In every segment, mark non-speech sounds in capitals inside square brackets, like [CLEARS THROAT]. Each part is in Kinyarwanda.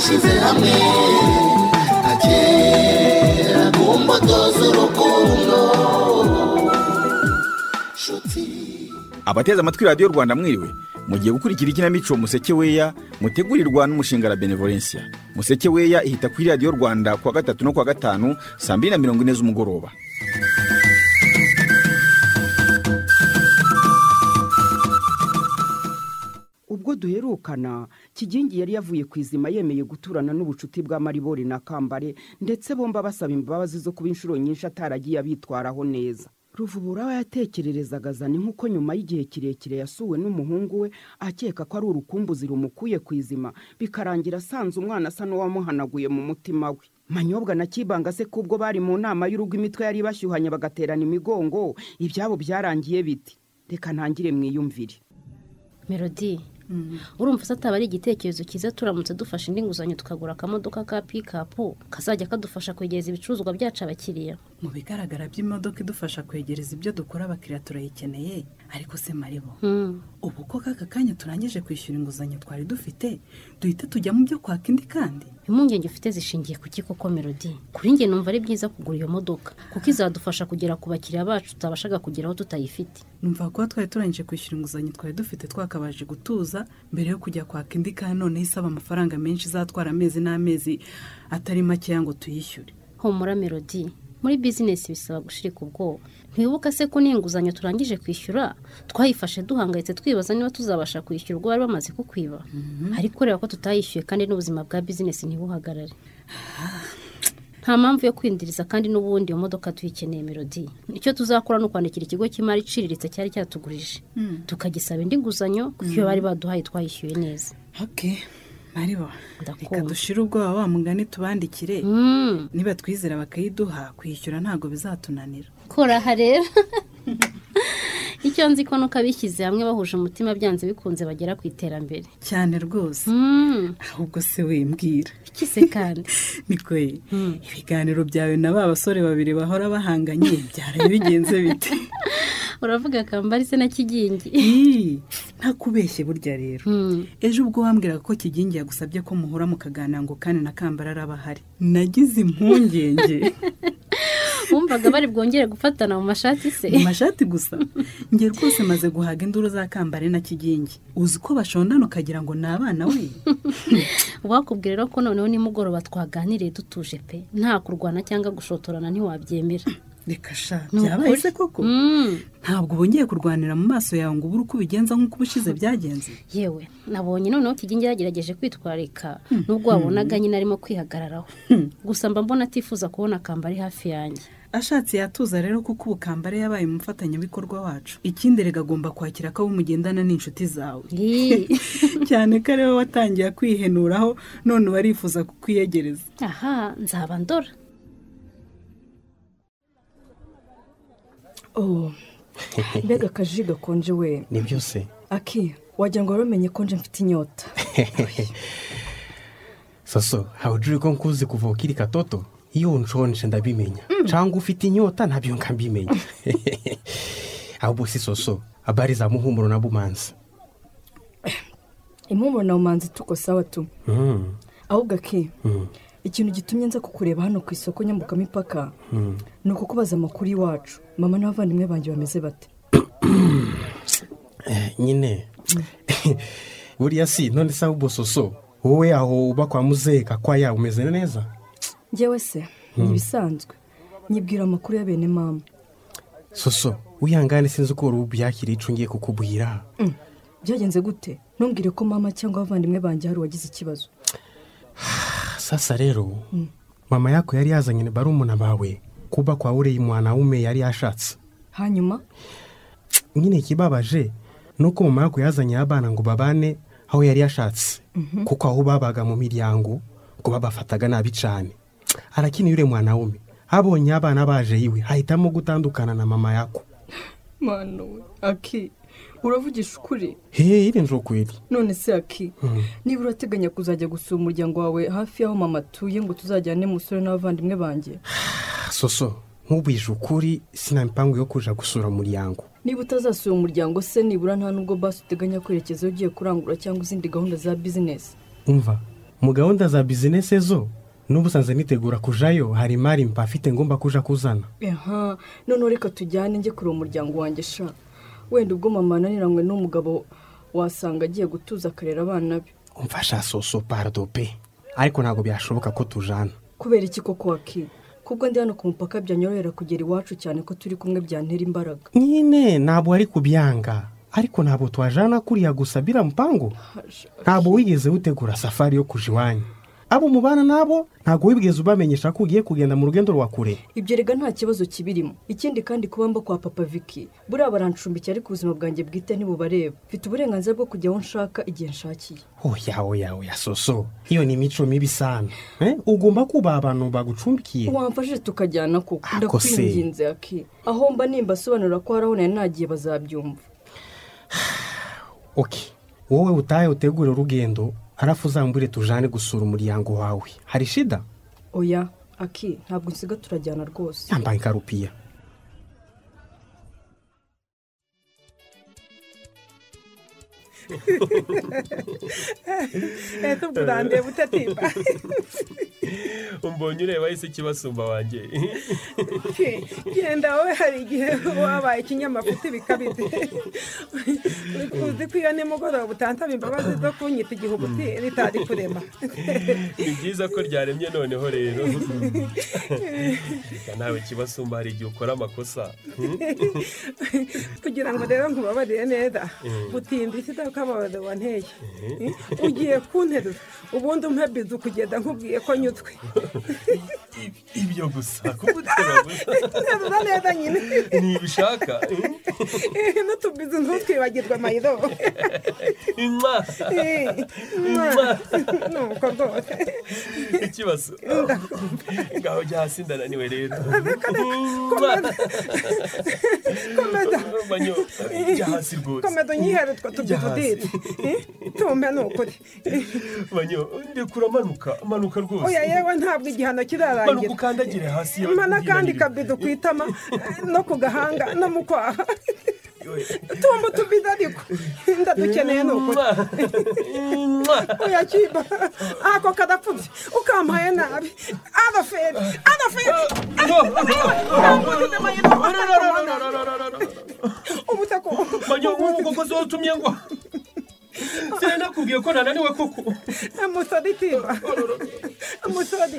twashyize hamwe nka kera ku mbuto z'urukundo abateze amatwi radiyo rwanda mwiriwe mugiye gukurikira ikinamico museke weya mutegurirwa n'umushinga la benevolencia museke weya ihita kuri radiyo rwanda kuwa gatatu no kuwa gatanu saa mbiri na mirongo ine z'umugoroba. Ubwo duherukana kigingi yari yavuye ku izima yemeye guturana n'ubucuti bwa maribori na kambare ndetse bomba basaba imbabazi zo kuba inshuro nyinshi ataragiye abitwaraho neza. Ruvubura we yatekererezaga azana nk'uko nyuma y'igihe kirekire yasuwe n'umuhungu we akeka ko ari urukumbuzi rumukuye ku izima bikarangira asanze umwana asa n'uwamuhanaguye mu mutima we. Manyobwa na kibanga se kubwo bari mu nama y'urugo imitwe yari bashyuhanye bagaterana imigongo ibyabo byarangiye biti. Reka ntangire mwiyumvire. Melodi urumva se ataba ari igitekerezo cyiza turamutse dufashe indi nguzanyo tukagura akamodoka ka pikapu kazajya kadufasha kwegereza ibicuruzwa byacu abakiriya. Mu bigaragara by'imodoka idufasha kwegereza ibyo dukora abakiriya turayikeneye ariko se maribo ubu ko kaka kanya turangije kwishyura inguzanyo twari dufite duhita tujya mu byo kwaka indi kandi. Impungenge ufite zishingiye ku ki koko melodi kuri njye numva ari byiza kugura iyo modoka kuko izadufasha kugera ku bakiriya bacu tutabashaga kugeraho tutayifite. Numva kuba twari turangije kwishyura inguzanyo twari dufite twakabaje gutuza mbere yo kujya kwaka indi kandi noneho isaba amafaranga menshi izatwara amezi n'amezi atari makeya ngo tuyishyure. Humura melodi muri bizinesi bisaba gushirika ubwoba. Ntibuka se ko n'inguzanyo turangije kwishyura twayifashe duhangayitse twibaza niba tuzabasha kwishyura ubwo bari bamaze kukwiba. Ariko reba ko tutayishyuye kandi n'ubuzima bwa bizinesi ntibuhagarare. [SIGHS] Nta mpamvu yo kwindiriza kandi n'ubundi iyo modoka tuyikeneye melodi icyo tuzakora ni ukwandikira ikigo cy'imari iciriritse cyari cyatugurije tukagisaba indi nguzanyo kuko iyo bari baduhaye twayishyuye neza. Ndakumva. reka dushire ubwoba wa mugani tubandikire. Mm, niba twizera bakayiduha kwishyura ntabwo bizatunanira. Kora aha rero. [LAUGHS] Icyo nzi ko nuko abishyize hamwe bahuje umutima byanze bikunze bagera ku iterambere. Cyane rwose. Mm, ahubwo se wimbwira iki se kandi [LAUGHS] niko ye ibiganiro byawe na ba basore babiri bahora bahanganye byaraye bigenze bite? [LAUGHS] uravuga kambari se na kigingi [LAUGHS] ntakubeshye burya rero. Mm, ejo ubwo wambwiraga ko kigingi yagusabye ko muhura mukaganira ngo kandi na kambara araba ahari. Nagize impungenge. [LAUGHS] Wumvaga bari bwongere gufatana mu mashati se? Mu mashati gusa. Njye rwose maze guhaga induru za kambare na kigingi uzi ko bashondana ukagira ngo ni abana we? [LAUGHS] Wakubwira rero ko noneho nimugoroba twaganiriye dutuje pe. Nta kurwana cyangwa gushotorana ntiwabyemera. Reka sha byabaye se koko? Mm, ntabwo bongeye kurwanira mu maso yawe ngo ubure uko ubigenza nk'uko ubushize byagenze. [LAUGHS] Yewe nabonye noneho kigingi yagerageje kwitwarika nubwo wabonaga nyine arimo kwihagararaho. Gusa mba mbona atifuza kubona kambari hafi yanjye. Ashatse yatuza rero kuko ubu kambare yabaye umufatanyabikorwa wacu. Ikindi rega agomba kwakira ko mugendana n'inshuti zawe. [LAUGHS] Cyane ko ari we watangiye kwihenuraho none uba arifuza kukwiyegereza. Aha nzaba ndora. Mbega [LAUGHS] akaji gakonje we. Nibyo se. Aki wagira ngo wari umenye ko nje mfite inyota. [LAUGHS] Soso hawujuri ko nkuzi kuva ukiri katoto? Iyo nshonje ndabimenya. Cyangwa ufite inyota ntabyo nkabimenya. [LAUGHS] Ahubwo si soso abari za muhumuro na bumanzi. Impumuro na bumanzi tuko sawa tu. Mm, ahubwo aki mm, ikintu gitumye nza kukureba hano ku isoko nyambukamipaka mm. ni ukukubaza amakuru y'iwacu mama n'abavandimwe banjye bameze bate? [COUGHS] Eh, nyine. [LAUGHS] Buriya si none se ahubwo soso wowe aho uba kwa muzeka kwa yawe umeze neza? Ngewe se ni ibisanzwe. Nyibwira amakuru ya bene mama. Soso wihangane sinzi uko wari ubyakiriye icyo ngiye kukubwira. Mm. byagenze gute? Ntumbwire ko mama cyangwa abavandimwe banjye hari uwagize ikibazo. [SIGHS] sasa rero mama yako yari yazanye barumuna bawe kuba kwa uriya mwanaume yari yashatse. Hanyuma? Nyine ikibabaje ni uko mama yako yazanye abana ngo babane aho yari yashatse. Kuko aho babaga mu miryango ngo babafataga nabi cyane arakina uriya mwanaume. Abonye abana baje iwe ahitamo gutandukana na mama yako. Mwana we aki. Uravugisha ukuri? Hehe irenze ukwiri none se aki niba urateganya kuzajya gusura umuryango wawe hafi y'aho mama atuye ngo tuzajyane musore n'abavandimwe banjye? [SIGHS] Soso nk'ubwije ukuri sina mipangu yo kuja gusura umuryango. Niba utazasura umuryango se nibura nta nubwo basi uteganya kwerekeza ugiye kurangura cyangwa izindi gahunda za bizinesi umva mu gahunda za bizinesi zo n'ubusanzwe nitegura kujayo hari imari mba afite ngomba kuja kuzana. Noneho reka tujyane njye kureba umuryango wanjye sha. Wenda ubwo mama ananiranywe n'umugabo wasanga agiye gutuza akarera abana be. Umfasha soso pardo pe. Ariko ntabwo byashoboka ko tujana. Kubera iki koko waki kubwo ndi hano ku mupaka byanyorohera kugera iwacu cyane ko turi kumwe byantera imbaraga. Nyine ntabwo ari kubyanga. Ariko ntabwo twajana kuriya gusa mpangu ntabwo wigeze utegura safari yo kuja iwanyu. Abo mubana nabo ntabwo wigeze ubamenyesha ko ugiye kugenda mu rugendo rwa kure. Ibyo rega nta kibazo kibirimo. Ikindi kandi kuba mba kwa papa Vicky buriya barancumbikiye ariko ubuzima bwanjye bwite ntibubareba. Mfite uburenganzira bwo kujya aho nshaka igihe nshakiye. Oya oya oya soso iyo ni imico mibi sana. Eh? ugomba kubaha abantu bagucumbikiye. Wamfashije tukajyana Ako se. ndakwinginze aki. Aho mba nimba asobanura ko hari aho nari nagiye bazabyumva. [SIGHS] Ok. Wowe utahe utegure urugendo harafu uzambure tujane gusura umuryango wawe hari shida? Oya aki ntabwo nsiga turajyana rwose. Yambaye inkarupiya leta ubwo urandeba utatimba [LAUGHS] umbonye ureba ese ikibasumba wanjye. [LAUGHS] Genda wowe hari igihe wabaye ikinyamafuti bikabije. Uzi ko iyo nimugoroba utantaba imbabazi zo kunyita igihuguti ritari kurema. [LAUGHS] Ni byiza ko ryaremye noneho rero. Nawe kibasumba hari igihe ukora amakosa. Kugira ngo rero nkubabarire neza. Gutinda isi idakababaro wanteye. Ugiye kunterura. Ubundi umpe bizu kugenda nkubwiye ko nyutwe ibyo gusa gusa nterura neza nyine. Ntibishaka n'utubizu ntutwibagirwe mayiro imwa nuko rwose. Ikibazo. Ngaho jya hasi ndananiwe rero. Komeza manyo jya hasi rwose. Komeza unyihere utwo Jya diti tumpe ni ukuri ndekura manuka? Manuka rwose. Oya yewe ntabwo igihano manuka kirarangira ukandagire hasi n'akandi kabido ku itama no ku gahanga no mu kwaha. Tumba utubizo ariko ndadukeneye ni ukuri. Oya kiba. Ako kadapfubye. Ukampaye nabi. Adaferi adaferi ubutako manyo ubwo zo utumye ngo sinari nakubwiye ko nananiwe koko umusore timba umusore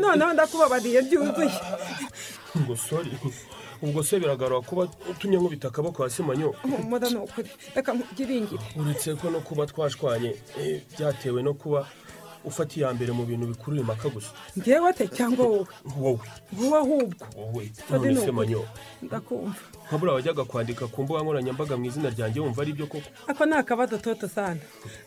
noneho ndakubabariye byuzuye ngo sori ubwo se biragarura kuba utumye nkubita akaboko hasi manyo humura ni ukuri reka nkugiringire uretse ko no kuba twashwanye eh, byatewe no kuba ufata iya mbere mu bintu bikurura impaka gusa. Ngewe te cyangwa wowe? Wowe. Wowe ahubwo. Wowe. None se manyo? ndakumva. Nkabura wajyaga kwandika ku mbuga nkoranyambaga mu izina ryanjye wumva ari byo koko? Ako ni akabazo toto sana.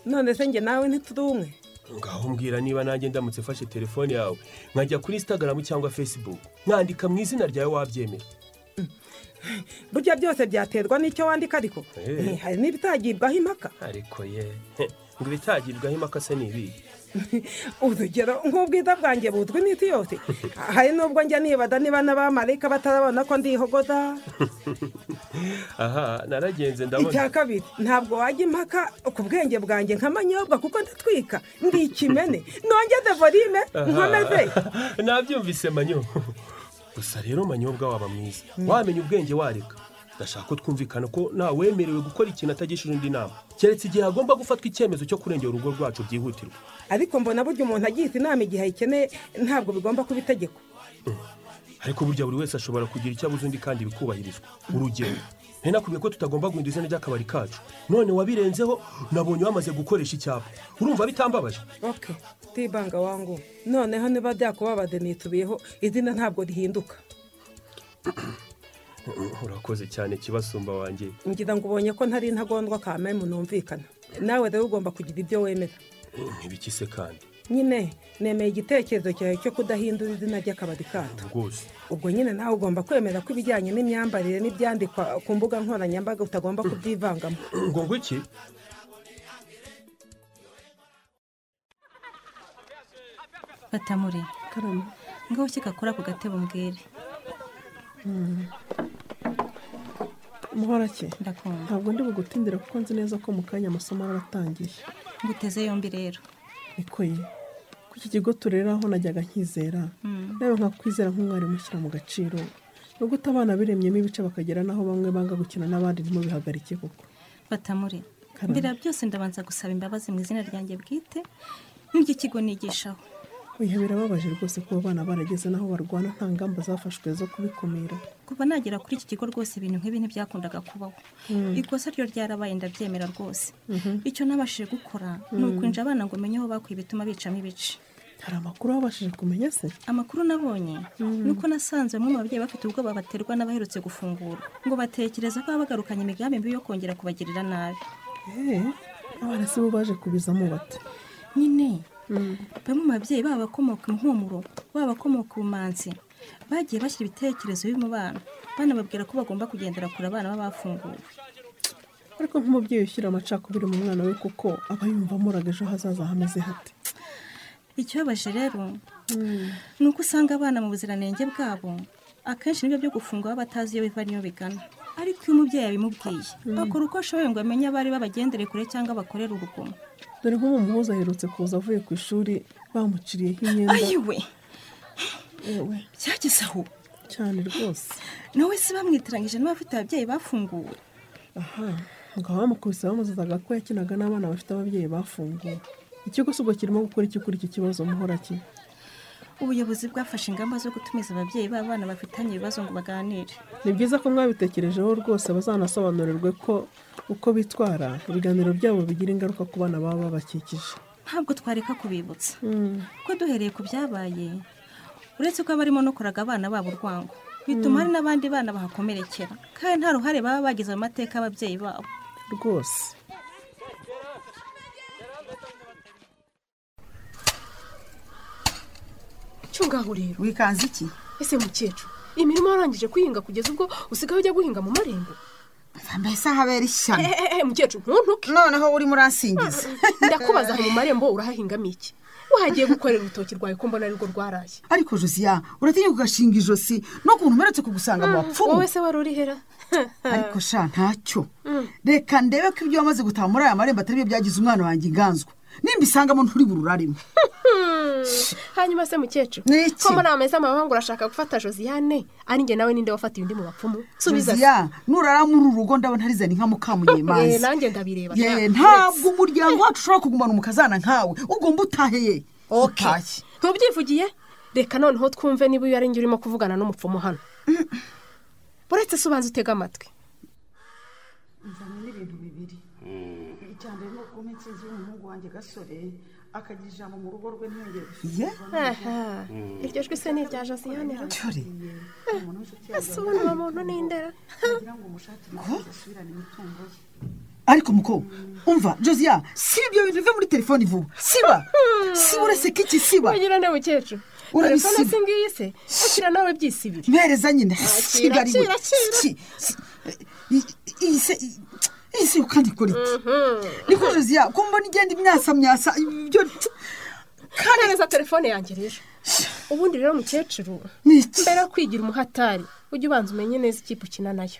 None se njye nawe ntituri umwe? Ngaho mbwira niba nanjye ndamutse mfashe telefone yawe. Nkajya kuri instagram cyangwa facebook. Nkandika mu izina ryawe wabyemera burya byose byaterwa n'icyo wandika ariko. Eh. Eh, hari n'ibitagibwaho impaka. Ariko ye. Ngo ibitagibwaho impaka se ni ibi [LAUGHS] urugero nk'ubwiza bwanjye buzwi n'isi yose [LAUGHS] hari n'ubwo njya nibaza niba n'abamarayika batarabona ko ndihogoza [LAUGHS] aha naragenze ndabona. Icya kabiri ntabwo wajya impaka ku bwenge bwanjye nk'amanyobwa kuko ndatwika. Ndi ikimene. Nongeze volime nkomeze. Nabyumvise manyo. Gusa rero manyobwa waba mwiza. Wamenya ubwenge wareka. Ndashaka ko twumvikana ko nta wemerewe gukora ikintu atagishije undi nama. Keretse igihe hagomba gufatwa icyemezo cyo kurengera urugo rwacu byihutirwa. Ariko mbona burya umuntu agize inama igihe ayikeneye ntabwo bigomba kuba itegeko. Ariko burya buri wese ashobora kugira icyo abuze undi kandi bikubahirizwa urugero nari nakubwiye ko tutagomba guhindura izina ry'akabari kacu. None wabirenzeho nabonye wamaze gukoresha icyapa. Urumva bitambabaje? Oke tibanga wangu noneho niba byakubabaze nitubiyeho izina ntabwo rihinduka. [CLEARS THROAT] [LAUGHS] urakoze cyane kibasumba wanjye. Ngira ngo ubonye ko ntari intagondwa kamemu numvikana nawe rero ugomba kugira ibyo wemera. Ntibiki se kandi. Nyine nemeye igitekerezo cyawe cyo kudahindura izina ry'akabari kacu rwose. Ubwo nyine nawe ugomba kwemera ko ibijyanye n'imyambarire n'ibyandikwa ku mbuga nkoranyambaga utagomba kubyivangamo. Ngo ngo iki batamuri. Ngaho ukeka kuri ako gatebo mbwire? Muhorake ntabwo ndi bugutindire kuko nzi neza ko mu kanya amasomo araba atangiye nguteze yombi rero. Niko ye ku iki kigo tureraho najyaga nkizera. Nawe nkakwizera nk'umwarimu ushyira mu gaciro. No guta abana biremyemo ibice bakagera n'aho bamwe banga gukina n'abandi ntimubihagarike koko. Batamure. Mbere byose ndabanza gusaba imbabazi mu izina ryanjye bwite. N'iry'ikigo nigishaho. Oya birababaje rwose kuba abana barageze n'aho barwana nta ngamba zafashwe zo kubikumira. Kuva nagera kuri iki kigo rwose ibintu nk'ibi ntibyakundaga kubaho. Ikosa ryo ryarabaye ndabyemera rwose. Icyo nabashije gukora ni ukwinjira abana ngo menye aho bakuye ibituma bicamo ibice. Hari amakuru wabashije kumenya se? Amakuru nabonye ni uko nasanze bamwe mu babyeyi bafite ubwoba baterwa n'abaherutse gufungura ngo batekereza ko baba bagarukanye imigambi mibi yo kongera kubagirira nabi. Eee abana si bo baje kubizamo bate nyine bamwe mu babyeyi baba abakomoka impumuro baba abakomoka ubumanzi bagiye bashyira ibitekerezo bibi mu bana. Banababwira ko bagomba kugendera kure abana baba bafunguwe. Ariko nk'umubyeyi ushyira amacakubiri mu mwana we kuko aba yumva amuraga ejo hazaza hameze hate. Ikibabaje rero ni uko usanga abana mu buziranenge bwabo akenshi ni byo byo gufungwa baba batazi iyo biva n'iyo bigana. Ariko iyo umubyeyi abimubwiye akora uko ashoboye ngo amenye abari babagendere kure cyangwa bakorere urugomo. Dore nko mu muhuza aherutse kuza avuye ku ishuri bamuciriyeho imyenda. Ayiwe. Yewe. Byageze aho. Cyane rwose. Nawe se bamwitiranyije n'abafite ababyeyi bafunguwe. Aha. Ngo bamukubise bamuzizaga ko yakinaga n'abana bafite ababyeyi bafunguwe. Ikigo si ubwo kirimo gukora iki kuri iki kibazo muhora ki? Ubuyobozi bwafashe ingamba zo gutumiza ababyeyi b'abana bafitanye ibibazo ngo baganire. Ni byiza ko mwabitekerejeho rwose bazanasobanurirwe ko uko bitwara ibiganiro byabo bigira ingaruka ku bana baba babakikije. Ntabwo twareka kubibutsa. Ko duhereye ku byabaye uretse ko abarimo no kuraga abana babo urwango. Bituma hari n'abandi bana bahakomerekera. Kandi nta ruhare baba bagize mu mateka y'ababyeyi babo. Rwose. Cyo ngaho rero wikanze iki? Ese mukecuru? Imirimo warangije kuyihinga kugeza ubwo usigaye ujya guhinga mu marembo? Mbese habera ishyano eee mukecuru ntuntuke noneho urimo uransingiza ndakubaza aho mu marembo urahahingamo iki? Wahagiye gukorera urutoki rwawe ko mbona arirwo rwaraye ariko josiya uratinya ugashinga ijosi n'ukuntu umeretse kugusanga mu bapfumu wowe se wari urihera [LAUGHS] ariko sha ntacyo. Reka ndebe ko ibyo wamaze gutaha muri aya marembo atari byo byagize umwana wanjye inganzwa nimba isangamo nturi bururarimo. [LAUGHS] [LAUGHS] hanyuma se mukecuru ko muri ameza amahanga urashaka gufata josiane? Ari njye nawe ninde wafatiye undi mu bapfumu? Subiza josiya nurara muri uru rugo ndabona harizana inka [LAUGHS] Eh, mukamunyemazi nanjye ndabireba ntabwo umuryango wacu ushobora kugumana umukazana nkawe. Ugomba utahe ye. Utashye ntubyivugiye reka noneho twumve niba uyu ari njye urimo kuvugana n'umupfumu hano. Uretse se ubanza utega amatwi. Nzana n'ibintu bibiri. Icya mbere ni uko intsinzi y'umuhungu wanjye gasore akagira ijambo mu rugo rwe ntiyongere iryo jwi se ni irya josiane? Ra cyore ese ubundi uwo muntu ni indera ariko muko umva josiya siba ibyo bintu bive muri telefoni vuba. Siba. Siba uretse ko iki siba? Ugira nde mukecuru? Urabisiba. telefone si ngiyi se? Akira nawe byisibire mpereza nyine. Akira, sigari we. si- iyi se iyi se kandi ikora iki niko josiya ko mbona igenda imyasamyasa ibyo kaneza telefone yanjye rero. Ubundi rero mukecuru mbere yo kwigira umuhatari ujye ubanza umenye neza ikipe ukina na yo.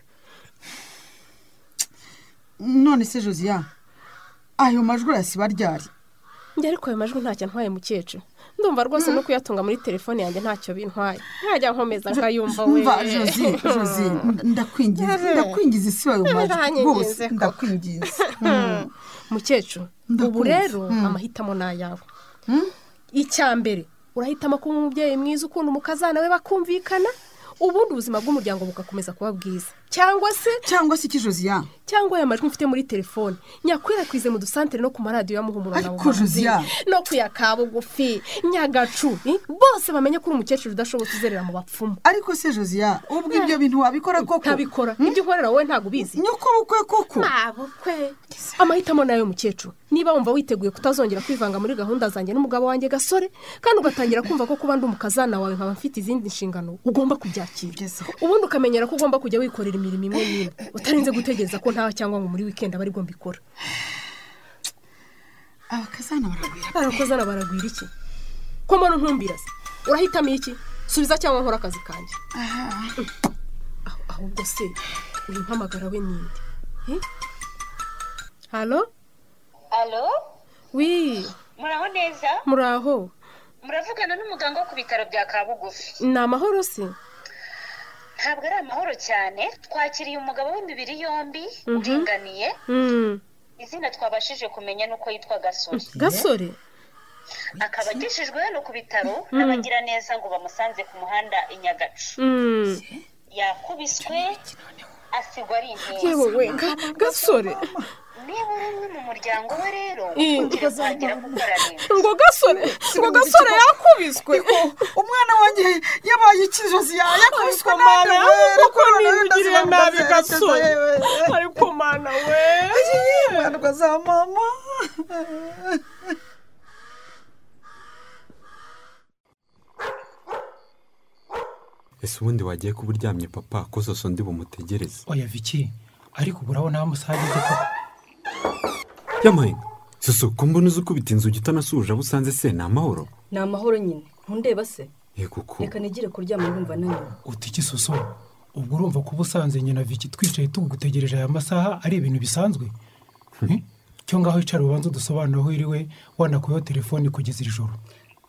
None se josiya ayo majwi urayasiba ryari? Njye ariko ayo majwi ntacyo ntwaye mukecuru. Ndumva rwose no kuyatunga muri telefone yanjye ntacyo bintwaye. Ntajya nkomeza nkayumva we. Umva josi josi ndakwingiza ndakwingiza isi wawe majwi Uranyinginze [LAUGHS] rwose ndakwingiza [LAUGHS] Mm. mukecuru ubu rero Mm. amahitamo ni ayawe. Icya mbere urahitamo kuba umubyeyi mwiza ukunda umukazana we bakumvikana. Ubundi ubuzima bw'umuryango bugakomeza kuba bwiza. Cyangwa se? Cyangwa se iki josiya cyangwa aya majwi mfite muri telefone. Nyakwirakwize mu dusantere no ku maradiyo ya muhumuro na Josiya. no ku ya kabugufi nyagacu. Eh, bose bamenye ko uri umukecuru udashobotse uzerera mu bapfumu. Ariko se josiya ubwo ibyo bintu wabikora koko? Ntabikora. Ibyo unkorera wowe ntabwo ubizi. Nyoko bukwe koko? Ntabukwe amahitamo ni ayo mukecuru. Niba wumva witeguye kutazongera kwivanga muri gahunda zanjye n'umugabo wanjye gasore kandi ugatangira kumva ko kuba ndi umukazana wawe nkaba mfite izindi nshingano ugomba kubyakira. Ubundi ukamenyera ko ugomba kujya wikorera imirimo imwe n'imwe utarinze gutegereza ko ntawe cyangwa ngo muri wikendi aba ari bwo mbikora. Abakazana baragwira barakozana baragwira iki? Ko mbona ntumbira se? Urahitamo iki? Subiza cyangwa nkora akazi kanjye. Ah, ahubwo se uyu mpamagara we ninde Eh? halo? Alo wi muraho neza? Muraho. Muravugana n'umuganga wo ku bitaro bya kabugufi. Ni amahoro se. Ntabwo ari amahoro cyane. Twakiriye umugabo w'imibiri yombi Mhm. uringaniye. Mm. izina twabashije kumenya nuko yitwa gasore. Gasore? Akaba agejejwe hano ku bitaro Mm. n'abagiraneza ngo bamusanze ku muhanda i nyagacu. Mm. yakubiswe asigwa ari inteza Ga- gasore. Niba uri umwe mu muryango we rero Mm. kugira kuhagera gukora neza ngo gasore ngo gasore yakubiswe. Umwana wanjye yabaye ikijozi yakubiswe nabi kuko nibugiriye nabi gasore. ariko mana we. Mwana za mama. Ese ubundi wagiye kuba uryamye papa? Ko soso ndi bumutegereze? Oya viki ariko ubu urabona aho amasaha ageze ko yamaye soso ko mbona uzi ukubita inzugi utanasuje abo usanze se ni amahoro ni amahoro nyine ntundeba se. Yego ko reka nigire kuryama numva naniwe uti iki soso ubwo urumva kuba usanze nyina viki twicaye tugutegereje aya masaha ari ibintu bisanzwe? Hmm? cyo ngaho icara ubanza udusobanura aho iriwe wanakuyeho telefoni kugeza iri joro.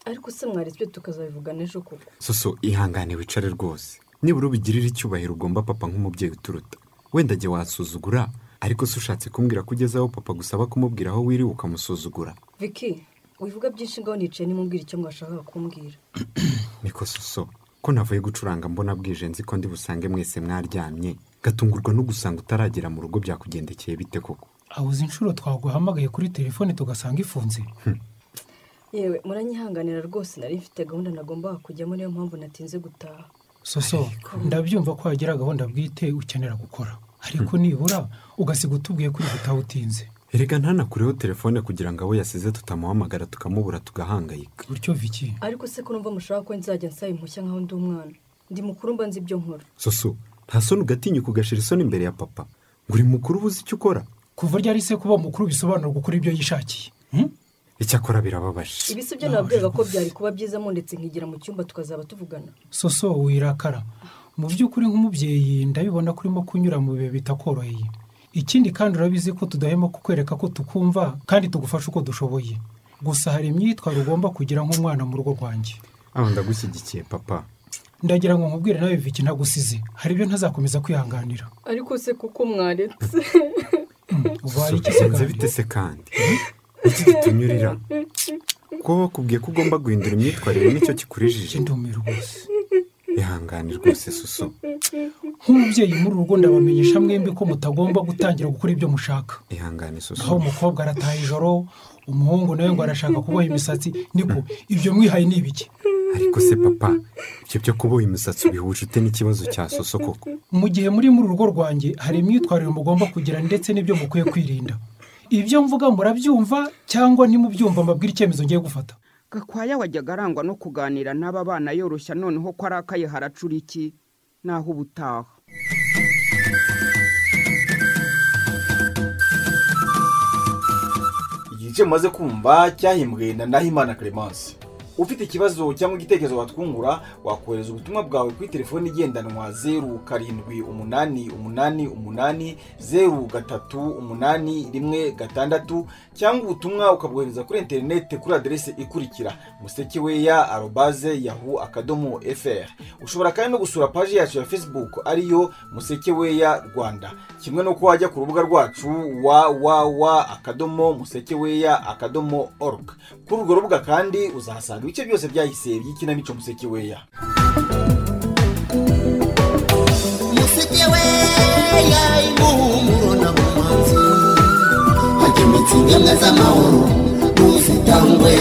Ariko se mwarizwe tukazabivugana ejo koko? Soso ihangane wicare rwose. Nibura ubigirire icyubahiro ugomba papa nk'umubyeyi uturuta. Wenda jye wasuzugura ariko se ushatse kumbwira ko ugeze aho papa gusaba kumubwira aho wiriwe ukamusuzugura. Viki wivuga byinshi ngaho nicaye nimubwira icyo mwashakaga kumbwira. [CLEARS THROAT] Niko soso. Ko navuye gucuranga mbona bwije nzi ko ndi busange mwese mwaryamye. Gatungurwa no gusanga utaragera mu rugo byakugendekeye bite koko? Abuze inshuro twaguhamagaye kuri telefone tugasanga ifunze. Yewe muranyihanganira rwose nari mfite gahunda nagombaga kujyamo niyo mpamvu natinze gutaha. Soso ndabyumva ko wagira gahunda bwite ukenera gukora. Ariko nibura ugasiga utubwiye kuri gutaha utinze erega ntanakureho telefone kugira ngo abo yasize tutamuhamagara tukamubura tugahangayika. Bityo viki ariko se ko numva mushaka ko nzajya nsaba impushya nkaho ndi umwana? Ndi mukuru mba nzi ibyo nkora. Soso nta soni ugatinyuka ugashira isoni imbere ya papa. Ngo uri mukuru ubuze icyo ukora? Kuva ryari se kuba mukuru bisobanura gukora ibyo yishakiye? Icyakora birababaje. Ibi si byo nababwiraga ko byari kuba byiza ndetse nkigira mu cyumba tukazaba tuvugana. Soso wirakara mu by'ukuri nk'umubyeyi ndabibona ko urimo kunyura mu bihe bitakoroheye. Ikindi kandi urabizi ko tudahema kukwereka ko tukumva kandi tugufasha uko dushoboye. Gusa hari imyitwarire ugomba kugira nk'umwana mu rugo rwanjye. Aho ndagushyigikiye papa. Ndagira ngo nkubwire nawe viki ntagusize hari ibyo ntazakomeza kwihanganira. Ariko se kuko mwaretse. Kandi? bite se kandi? Iki gitunyurira kuba bakubwiye ko ugomba guhindura imyitwarire ni cyo kikurijije. Ndumiwe rwose. Ihangane rwose soso [LAUGHS] nk'umubyeyi muri uru rugo ndabamenyesha mwembi ko mutagomba gutangira gukora ibyo mushaka. Ihangane soso aho umukobwa arataha ijoro umuhungu nawe ngo arashaka kuboha imisatsi niko ibyo mwihaye ni ibiki? Ariko se papa ibyo byo kuboha imisatsi ubihuje ute? N'ikibazo cya soso koko. Mu gihe muri muri urugo rwanjye hari imyitwarire mugomba kugira ndetse n'ibyo mukwiye kwirinda. Ibyo mvuga murabyumva cyangwa ntimubyumva mbabwire icyemezo ngiye gufata. Gakwaya wajyaga arangwa no kuganira n'aba bana yoroshya noneho ko arakaye haracura iki? Naho ubutaha. Igice mumaze kumva cyahimbwe na Nahimana Clemence ufite ikibazo cyangwa igitekerezo watwungura wakohereza ubutumwa bwawe kuri telefoni igendanwa zeru karindwi umunani umunani umunani zeru gatatu umunani rimwe gatandatu cyangwa ubutumwa ukabwohereza kuri interineti kuri aderesi ikurikira. Musekeweya arobaze yahu akadomo fr. Ushobora kandi no gusura paji yacu ya facebook ariyo musekeweya rwanda. Kimwe n'uko wajya ku rubuga rwacu www akadomo musekeweya akadomo org. Kuri urwo rubuga kandi uzahasanga ibice byose byahise by'ikinamico musekeweya musekeweya impumuro n'abahanzi hagemetse ingemwe z'amahoro ntuzitangwe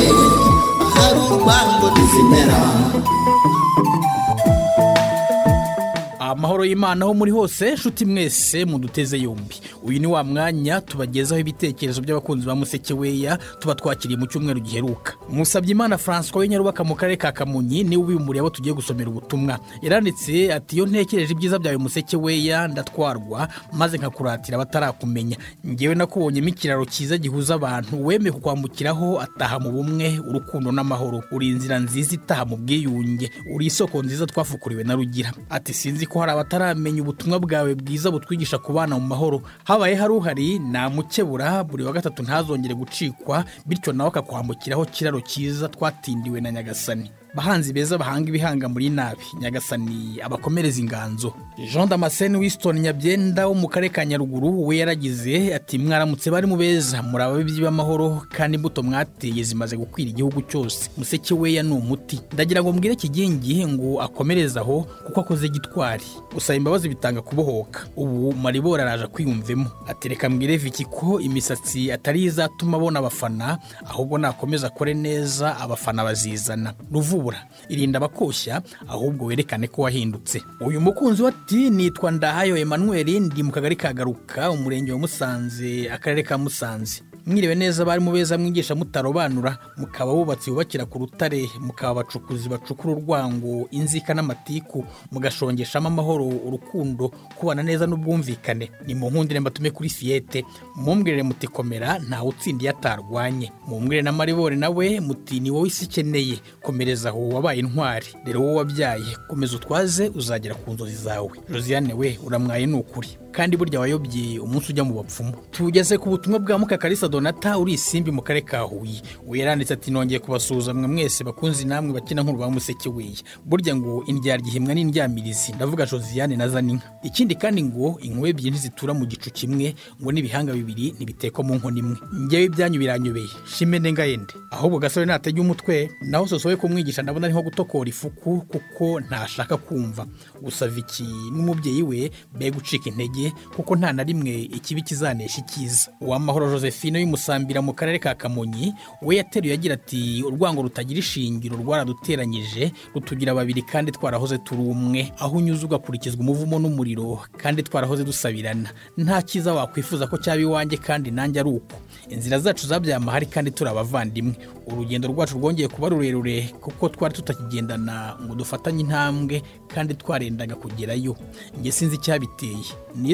ahari urwango ntizimera amahoro y'imana aho muri hose nshuti mwese muduteze yombi. Uyu ni wa mwanya tubagezaho ibitekerezo by'abakunzi ba musekeweya tuba twakiriye mu cyumweru giheruka. Musabye imana francois w'inyarubaka mu karere ka kamonyi ni we ubimburiye abo tugiye gusomera ubutumwa. Yaranditse ati iyo ntekereje ibyiza byawe musekeweya ndatwarwa maze nkakuratira abatarakumenya ngewe nakubonyemo ikiraro cyiza gihuza abantu wemeye kukwambukiraho ataha mu bumwe urukundo n'amahoro. Uri inzira nziza itaha mu bwiyunge. Uri isoko nziza twafukuriwe na rugira. Ati sinzi ko hari abataramenya ubutumwa bwawe bwiza butwigisha kubana mu mahoro. Habaye hari uhari namukebura buri wa gatatu ntazongere gucikwa bityo nawe akakwambukiraho kiraro cyiza twatindiwe na nyagasani. Bahanzi beza bahanga ibihanga muri nabi. Nyagasani abakomereza inganzo. Jean damascene winston nyabyenda wo mu karere ka nyaruguru we yaragize ati mwaramutse bari mu beza muri ababibyi b'amahoro kandi imbuto mwateye zimaze gukwira igihugu cyose. Museke weya ni umuti. Ndagira ngo mbwire kigingi ngo akomereze aho kuko akoze gitwari. Gusaba imbabazi bitanga kubohoka. Ubu maribora araje kwiyumvemo. Ati reka mbwire viki ko imisatsi atari izatuma abona abafana ahubwo nakomeza akore neza abafana bazizana. Ruvubu. Irinda abakoshya ahubwo werekane ko wahindutse. Uyu mukunzi we ati nitwa ndahayo Emmanuel ndi mu kagari ka garuka umurenge wa musanze akarere ka musanze. Mwiriwe neza bari mu beza mwigisha mutarobanura mukaba bubatsi bubakira ku rutare mukaba abacukuzi bacukura urwango inzika n'amatiku mugashongeshamo amahoro urukundo kubana neza n'ubwumvikane. Ni mu nkundire mbatume kuri fiyete mumbwirire muti komera ntawe utsindiye atarwanye. Mumbwire na maribore nawe muti ni wowe isi ikeneye komereza aho wabaye intwari. Rero wowe wabyaye komeza utwaze uzagera ku nzozi zawe. Josiane we uramwaye ni ukuri. Kandi burya wayobye umunsi ujya mu bapfumu. Tugeze ku butumwa bwa mukakarisa donata uri isimbi mu karere ka huye. We yaranditse ati nongeye kubasuhuza mwe mwese bakunzi namwe bakina nk'uru ba museke weye burya ngo indyarya ihimwa n'indyamirizi. Ndavuga josiane na zaninka. Ikindi kandi ngo inkuba ebyiri ntizitura mu gicu kimwe ngo n'ibihanga bibiri ntibitekwa mu nkono imwe. Ngewe ibyanyu biranyobeye. Shime ndengayende ahubwo gasore natajya umutwe naho sosowe kumwigisha ndabona ari nko gutokora ifuku kuko ntashaka kumva. Gusa viki n'umubyeyi we be gucika intege. Kuko nta na rimwe ikibi kizanesha icyiza. Uwamahoro josephine y'umusambira mu karere ka kamonyi we yateruye agira ati urwango rutagira ishingiro rwaraduteranyije rutugira babiri kandi twarahoze turi umwe. Aho unyuze ugakurikizwa umuvumo n'umuriro kandi twarahoze dusabirana. Nta cyiza wakwifuza ko cyaba iwanjye kandi nanjye ari uko. Inzira zacu zabyaye amahari kandi turi abavandimwe. Urugendo rwacu rwongeye kuba rurerure kuko twari tutakigendana ngo dufatanye intambwe kandi twarendaga kugerayo. Njye sinzi icyabiteye.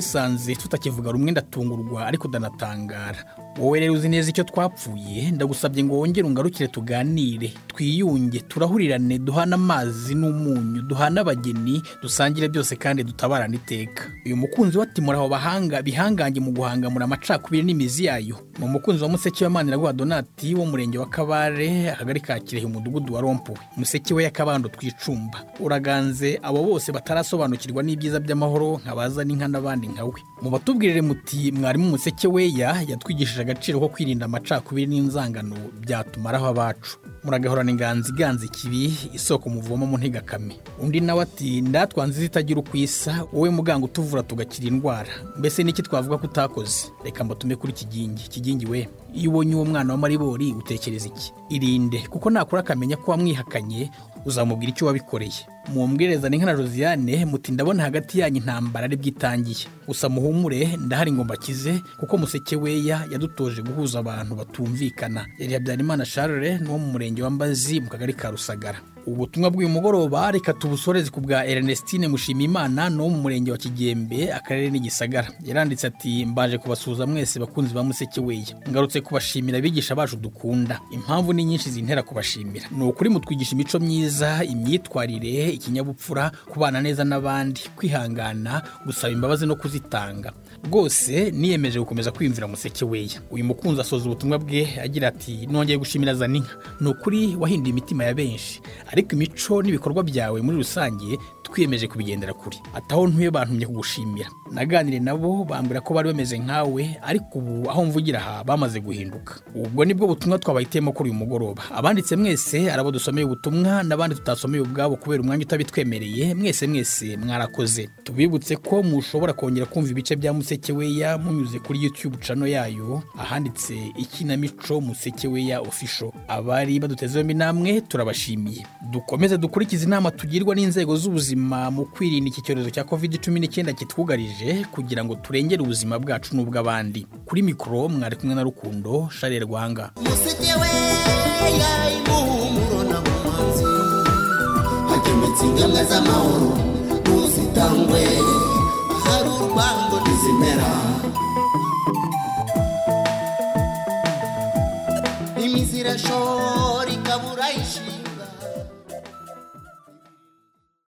Nisanze tutakivuga rumwe ndatungurwa ariko ndanatangara. Wowe rero uzi neza icyo twapfuye ndagusabye ngo wongere ungarukire tuganire. Twiyunge turahurirane duhane amazi n'umunyu duhane abageni dusangire byose kandi dutabarane iteka. Uyu mukunzi we ati muraho bahanga bihangange mu guhangamura amacakubiri n'imizi yayo. Ni umukunzi wa museke w'amanira guha donati wo murenge wa kabare akagari ka kirehe umudugudu wa rompuwe museke we y'akabando twicumba. Uraganze abo bose batarasobanukirwa n'ibyiza by'amahoro nkabaza n'inka n'abandi nkawe mu batubwirire muti mwarimu museke weya yatwigishije agaciro ko kwirinda amacakubiri n'inzangano byatumaraho abacu. Muragahorana inganzi iganza ikibi isoko muvoma mu ntigakame undi nawe ati ndatwanze zitagira uko isa wowe muganga utuvura tugakira indwara. Mbese niki twavuga ko utakoze? Reka mbatume kuri kigingi. Kigingi we. Iyo ubonye uwo mwana wa maribori utekereza iki? Irinde kuko nakura akamenya ko wamwihakanye uzamubwira icyo wabikoreye. Mumbwireza ni nka josiane muti ndabona hagati yanyu intambara ari bwitangiye. Gusa muhumure ndahari ngo mbakize kuko museke weya yadutoje guhuza abantu batumvikana. Yari habyarimana charles n'uwo mu murenge wa mbazi mu kagari ka rusagara. Ubutumwa bw'uyu mugoroba reka tubusoreze ku bwa ernestine mushimimana no mu murenge wa kigembe akarere n'igisagara yaranditse ati mbaje kubasuhuza mwese bakunzi ba museke weya. Ngarutse kubashimira abigisha bacu dukunda. Impamvu ni nyinshi zintera kubashimira. Ni ukuri mutwigisha imico myiza imyitwarire ikinyabupfura kubana neza n'abandi kwihangana gusaba imbabazi no kuzitanga. Rwose niyemeje gukomeza kwiyumvira museke weya. Uyu mukunzi asoza ubutumwa bwe agira ati nongeye gushimira zaninka. Ni ukuri wahinduye imitima ya benshi. Ariko imico n'ibikorwa byawe muri rusange twiyemeje kubigendera kure. Ataho ntuye bantumye kugushimira. Naganire nabo bambwira ko bari bameze nkawe ariko ubu aho mvugira aha bamaze guhinduka. Ubwo ni bwo butumwa twabahitiyemo kuri uyu mugoroba. Abanditse mwese arabo dusomeye ubutumwa n'abandi tutasomeye ubwabo kubera umwanya utabitwemereye mwese mwese mwarakoze. Tubibutse ko mushobora kongera kumva ibice bya museke weya munyuze kuri youtube channel yayo ahanditse ikinamico museke weya official. Abari baduteze yombi namwe turabashimiye. Dukomeze dukurikize inama tugirwa n'inzego z'ubuzima. Mu kwirinda iki cyorezo cya covid cumi n'icyenda kitwugarije kugira ngo turengere ubuzima bwacu n'ubw'abandi. Kuri mikoro mwari kumwe na rukundo share rwanga. Imizi irashoboka